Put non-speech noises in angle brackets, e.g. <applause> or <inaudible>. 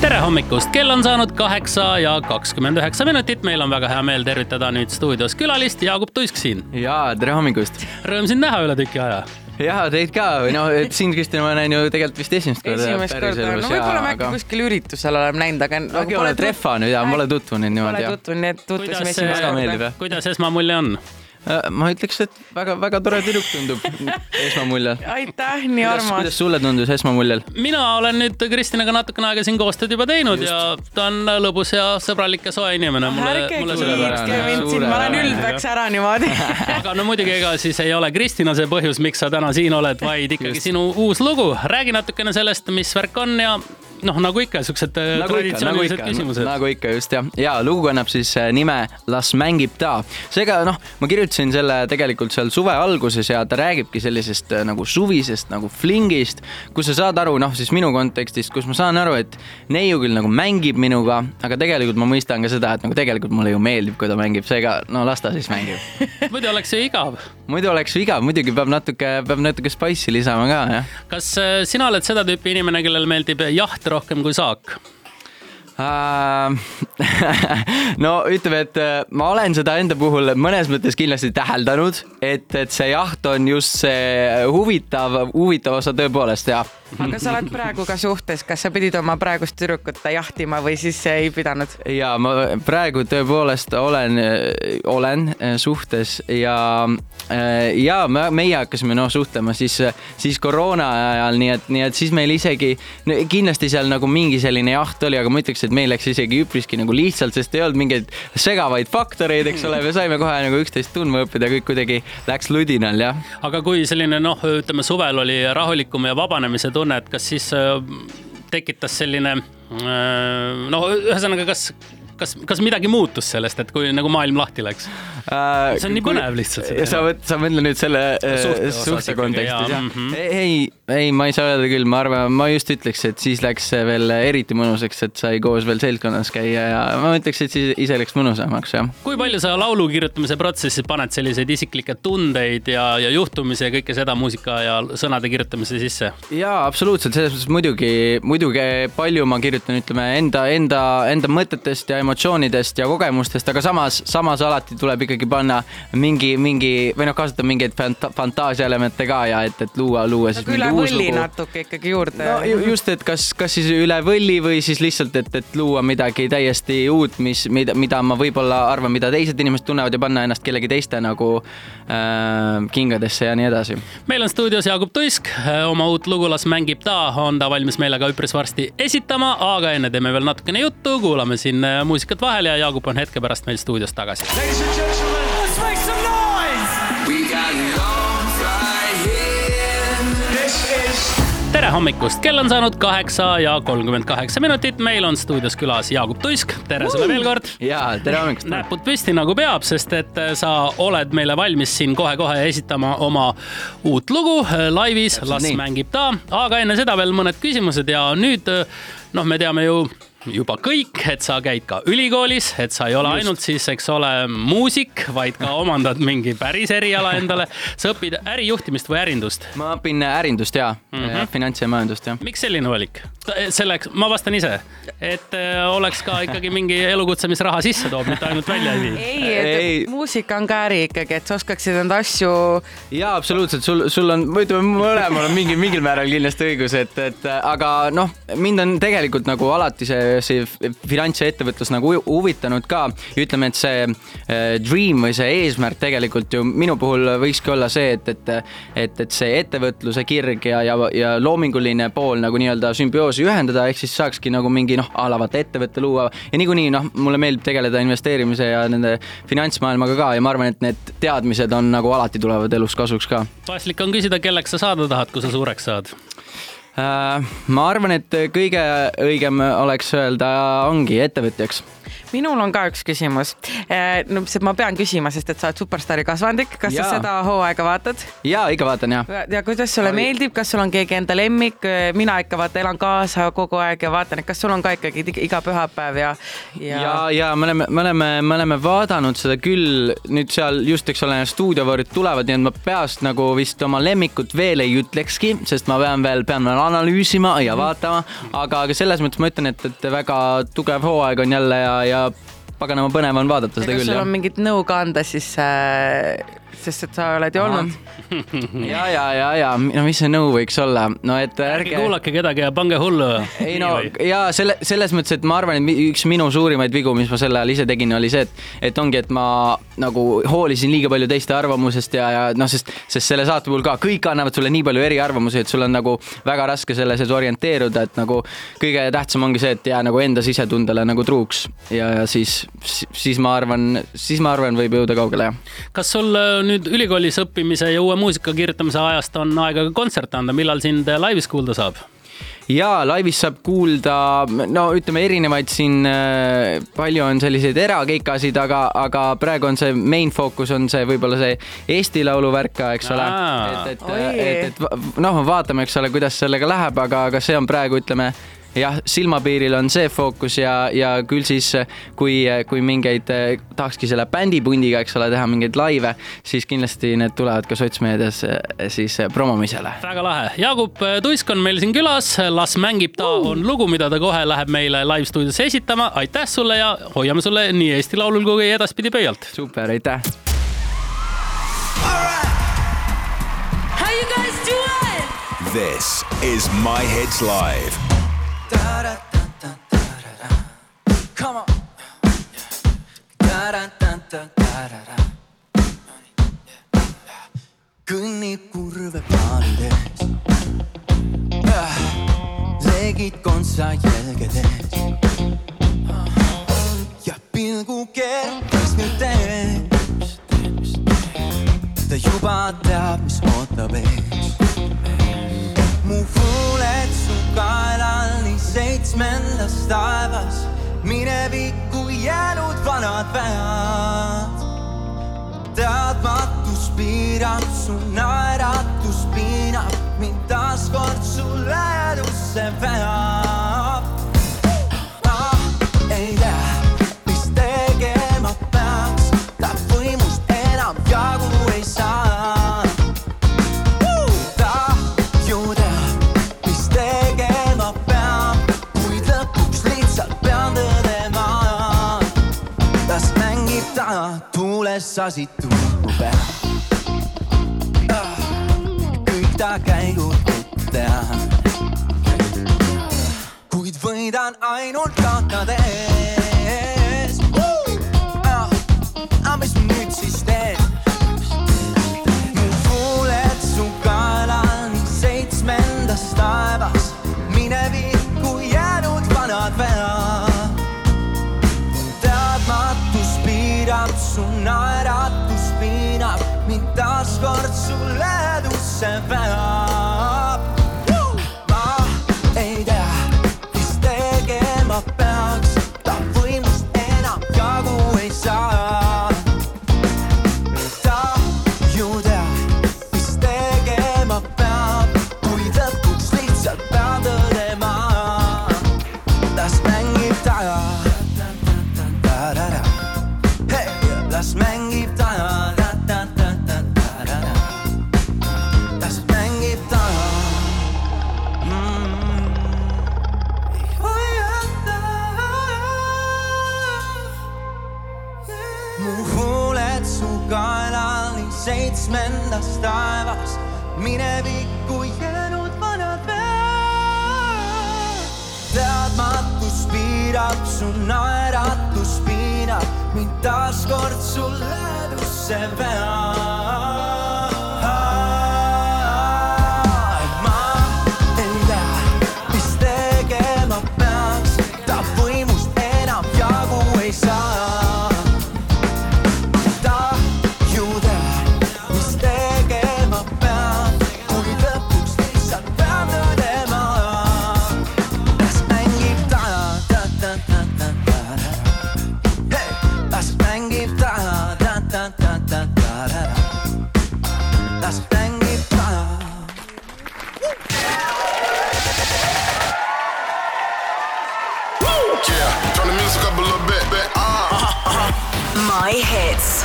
tere hommikust, kell on saanud kaheksa ja kakskümmend üheksa minutit, meil on väga hea meel tervitada nüüd stuudios külalist, Jaagup Tuisk siin. ja tere hommikust. Rõõm sind näha üle tüki aja ja teid ka või noh, et sind, Kristina, ma näen ju tegelikult vist esimest korda. esimest korda, no võib-olla me äkki aga... kuskil üritusel oleme näinud, aga nagu. äkki oled trehvanud ja pole tutvunud niimoodi. Pole tutvunud, nii et tutvusime esimest korda. kuidas esmamulje on? Äh, ma ütleks, et väga-väga tore tüdruk tundub esmamuljel. aitäh, nii armas. kuidas sulle tundus esmamuljel? mina olen nüüd Kristinaga natukene aega siin koostööd juba teinud Just. ja ta on lõbus ja sõbralik ja soe inimene. ärge kiitke mind siin, ma olen ülbeks ära niimoodi <laughs> aga no muidugi, ega siis ei ole Kristina see põhjus, miks sa täna siin oled, vaid ikkagi Just. sinu uus lugu. räägi natukene sellest, mis värk on ja noh, nagu ikka, siuksed äh, nagu traditsioonilised nagu küsimused. nagu ikka just jah, ja lugu kannab siis äh, nime Las mängib ta. seega noh, ma kirjutasin selle tegelikult seal suve alguses ja ta räägibki sellisest äh, nagu suvisest nagu flingist, kus sa saad aru, noh siis minu kontekstist, kus ma saan aru, et neiu küll nagu mängib minuga, aga tegelikult ma mõistan ka seda, et nagu tegelikult mulle ju meeldib, kui ta mängib, seega no las ta siis mängib <laughs> muidu oleks ju igav. muidu oleks igav, muidugi peab natuke, peab natuke spice'i lisama ka, jah. kas sina oled seda tüüpi inimene, kellel meeldib jaht rohkem kui saak? Äh, <laughs> no ütleme, et äh, ma olen seda enda puhul mõnes mõttes kindlasti täheldanud, et, et see jaht on just see huvitav, huvitav osa tõepoolest jah. aga sa oled praegu ka suhtes, kas sa pidid oma praegust tüdrukut jahtima või siis ei pidanud? ja ma praegu tõepoolest olen, olen suhtes ja, ja me, meie hakkasime noh suhtlema siis, siis koroona ajal, nii et, nii et siis meil isegi no, kindlasti seal nagu mingi selline jaht oli, aga ma ütleks, et meil läks isegi üpriski nagu lihtsalt, sest ei olnud mingeid segavaid faktoreid, eks ole, me saime kohe nagu üksteist tundma õppida, kõik kuidagi läks ludinal, jah. aga kui selline noh, ütleme suvel oli rahulikum ja vabanemise tunne, et kas siis äh, tekitas selline äh, no ühesõnaga, kas kas, kas midagi muutus sellest, et kui nagu maailm lahti läks äh,? see on nii põnev lihtsalt. sa sa mõtled nüüd selle suhte, äh, suhte kontekstis, jah? -hmm. ei, ei, ma ei saa öelda küll, ma arvan, ma just ütleks, et siis läks veel eriti mõnusaks, et sai koos veel seltskonnas käia ja ma ütleks, et siis ise läks mõnusamaks, jah. kui palju sa laulu kirjutamise protsessi paned selliseid isiklikke tundeid ja, ja juhtumisi ja kõike seda muusika ja sõnade kirjutamise sisse? jaa, absoluutselt, selles mõttes muidugi, muidugi palju ma kirjutan, ütleme enda, enda, enda mõtetest ja emotsioonidest ja kogemustest, aga samas, samas alati tuleb ikkagi panna mingi, mingi või noh, kasutada mingeid fanta fantaasiaelemente ka ja et, et luua, luua siis mingi uus lugu. natuke ikkagi juurde. no just, et kas, kas siis üle võlli või siis lihtsalt, et, et luua midagi täiesti uut, mis, mida, mida ma võib-olla arvan, mida teised inimesed tunnevad ja panna ennast kellegi teiste nagu äh, kingadesse ja nii edasi. meil on stuudios Jaagup Tuisk, äh, oma uut lugu Las mängib ta, on ta valmis meile ka üpris varsti esitama, aga enne teeme veel natukene juttu, kuulame siin äh, muusikat vahele ja Jaagup on hetke pärast meil stuudios tagasi. Tere hommikust, kell on saanud kaheksa ja kolmkümmend kaheksa minutit, meil on stuudios külas Jaagup Tuisk, tere sulle veel kord. ja tere hommikust. näpud püsti nagu peab, sest et äh, sa oled meile valmis siin kohe-kohe esitama oma uut lugu äh, laivis, las nii. mängib ta, aga enne seda veel mõned küsimused ja nüüd äh, noh, me teame ju juba kõik, et sa käid ka ülikoolis, et sa ei ole Just. ainult siis, eks ole, muusik, vaid ka omandad mingi päris eriala endale. sa õpid ärijuhtimist või ärindust? ma õpin ärindust ja mm, -hmm. finants ja majandust ja. miks selline valik? selleks, ma vastan ise, et äh, oleks ka ikkagi mingi elukutse, mis raha sisse toob, mitte ainult välja ei vii. ei, et ei. muusika on ka äri ikkagi, et sa oskaksid enda asju. ja absoluutselt, sul, sul on, ütleme, mõlemal on mingi, mingil määral kindlasti õigus, et, et aga noh, mind on tegelikult nagu alati see see finants ja ettevõtlus nagu huvitanud ka. ja ütleme, et see äh, dream või see eesmärk tegelikult ju minu puhul võikski olla see, et, et, et, et see ettevõtluse kirg ja, ja, ja loominguline pool nagu nii-öelda sümbioosi ühendada, ehk siis saakski nagu mingi noh, a la vaata ettevõtte luua ja niikuinii noh, mulle meeldib tegeleda investeerimise ja nende finantsmaailmaga ka ja ma arvan, et need teadmised on nagu alati tulevad elus kasuks ka. paslik on küsida, kelleks sa saada tahad, kui sa suureks saad ma arvan, et kõige õigem oleks öelda ongi ettevõtjaks minul on ka üks küsimus. Eh, no ma pean küsima, sest et sa oled superstaari kasvandik, kas ja. sa seda hooaega vaatad? ja ikka vaatan ja. ja kuidas sulle Oi. meeldib, kas sul on keegi enda lemmik? mina ikka vaata elan kaasa kogu aeg ja vaatan, et kas sul on ka ikkagi iga pühapäev ja, ja. ja, ja me oleme, me oleme, me oleme vaadanud seda küll nüüd seal just, eks ole, stuudiovoorid tulevad, nii et ma peast nagu vist oma lemmikut veel ei ütlekski, sest ma pean veel, pean veel analüüsima ja mhm. vaatama, aga, aga selles mõttes ma ütlen, et, et väga tugev hooaeg on jälle ja, ja paganama põnev on vaadata seda küll. kas sul on mingit nõu ka anda siis äh, sest et sa oled ju olnud. <laughs> ja, ja, ja, ja no mis see nõu võiks olla, no et ärge. ärge kuulake kedagi ja pange hullu. ei no ja selle, selles mõttes, et ma arvan, et üks minu suurimaid vigu, mis ma sel ajal ise tegin, oli see, et, et ongi, et ma nagu hoolisin liiga palju teiste arvamusest ja, ja noh, sest, sest selle saate puhul ka kõik annavad sulle nii palju eriarvamusi, et sul on nagu väga raske selles orienteeruda, et nagu kõige tähtsam ongi see, et jää nagu enda sisetundele nagu truuks ja, ja siis, siis ma arvan, siis ma arvan, võib jõuda kaugele, jah. kas sul nüüd ülikoolis õppimise ja uue muusika kirjutamise ajast on aega ka kontserte anda, millal sind laivis kuulda saab? ja laivis saab kuulda, no ütleme erinevaid siin, äh, palju on selliseid erakeikasid, aga, aga praegu on see main fookus on see võib-olla see Eesti Laulu värk ka, eks ole. et, et, et, et noh, vaatame, eks ole, kuidas sellega läheb, aga, aga see on praegu ütleme jah, silmapiiril on see fookus ja, ja küll siis, kui, kui mingeid, tahakski selle bändipundiga, eks ole, teha mingeid laive, siis kindlasti need tulevad ka sotsmeedias siis promomisele. väga lahe, Jaagup Tuisk on meil siin külas, Las mängib ta uh. on lugu, mida ta kohe läheb meile live stuudiosse esitama. aitäh sulle ja hoiame sulle nii Eesti Laulul kui edaspidi pöialt. super, aitäh. This is My Heads Live. Come on. kõnnib kurve plaanides, legid kontsa jälgedes ja pilgu keeras nüüd tees. ta juba teab, mis ootab ees. mu huuled su kaelal nii seitsmendas taevas minevikku jäänud vanad vead. teadmatus piirab su naeratus, sasid turgu peal. kõik ta käigud teha. kuid võidan ainult kaotades. minevikku jäänud vanad vead. teadmatus piirab su naeratus, piinab mind taaskord su lähedusse peale. My hits.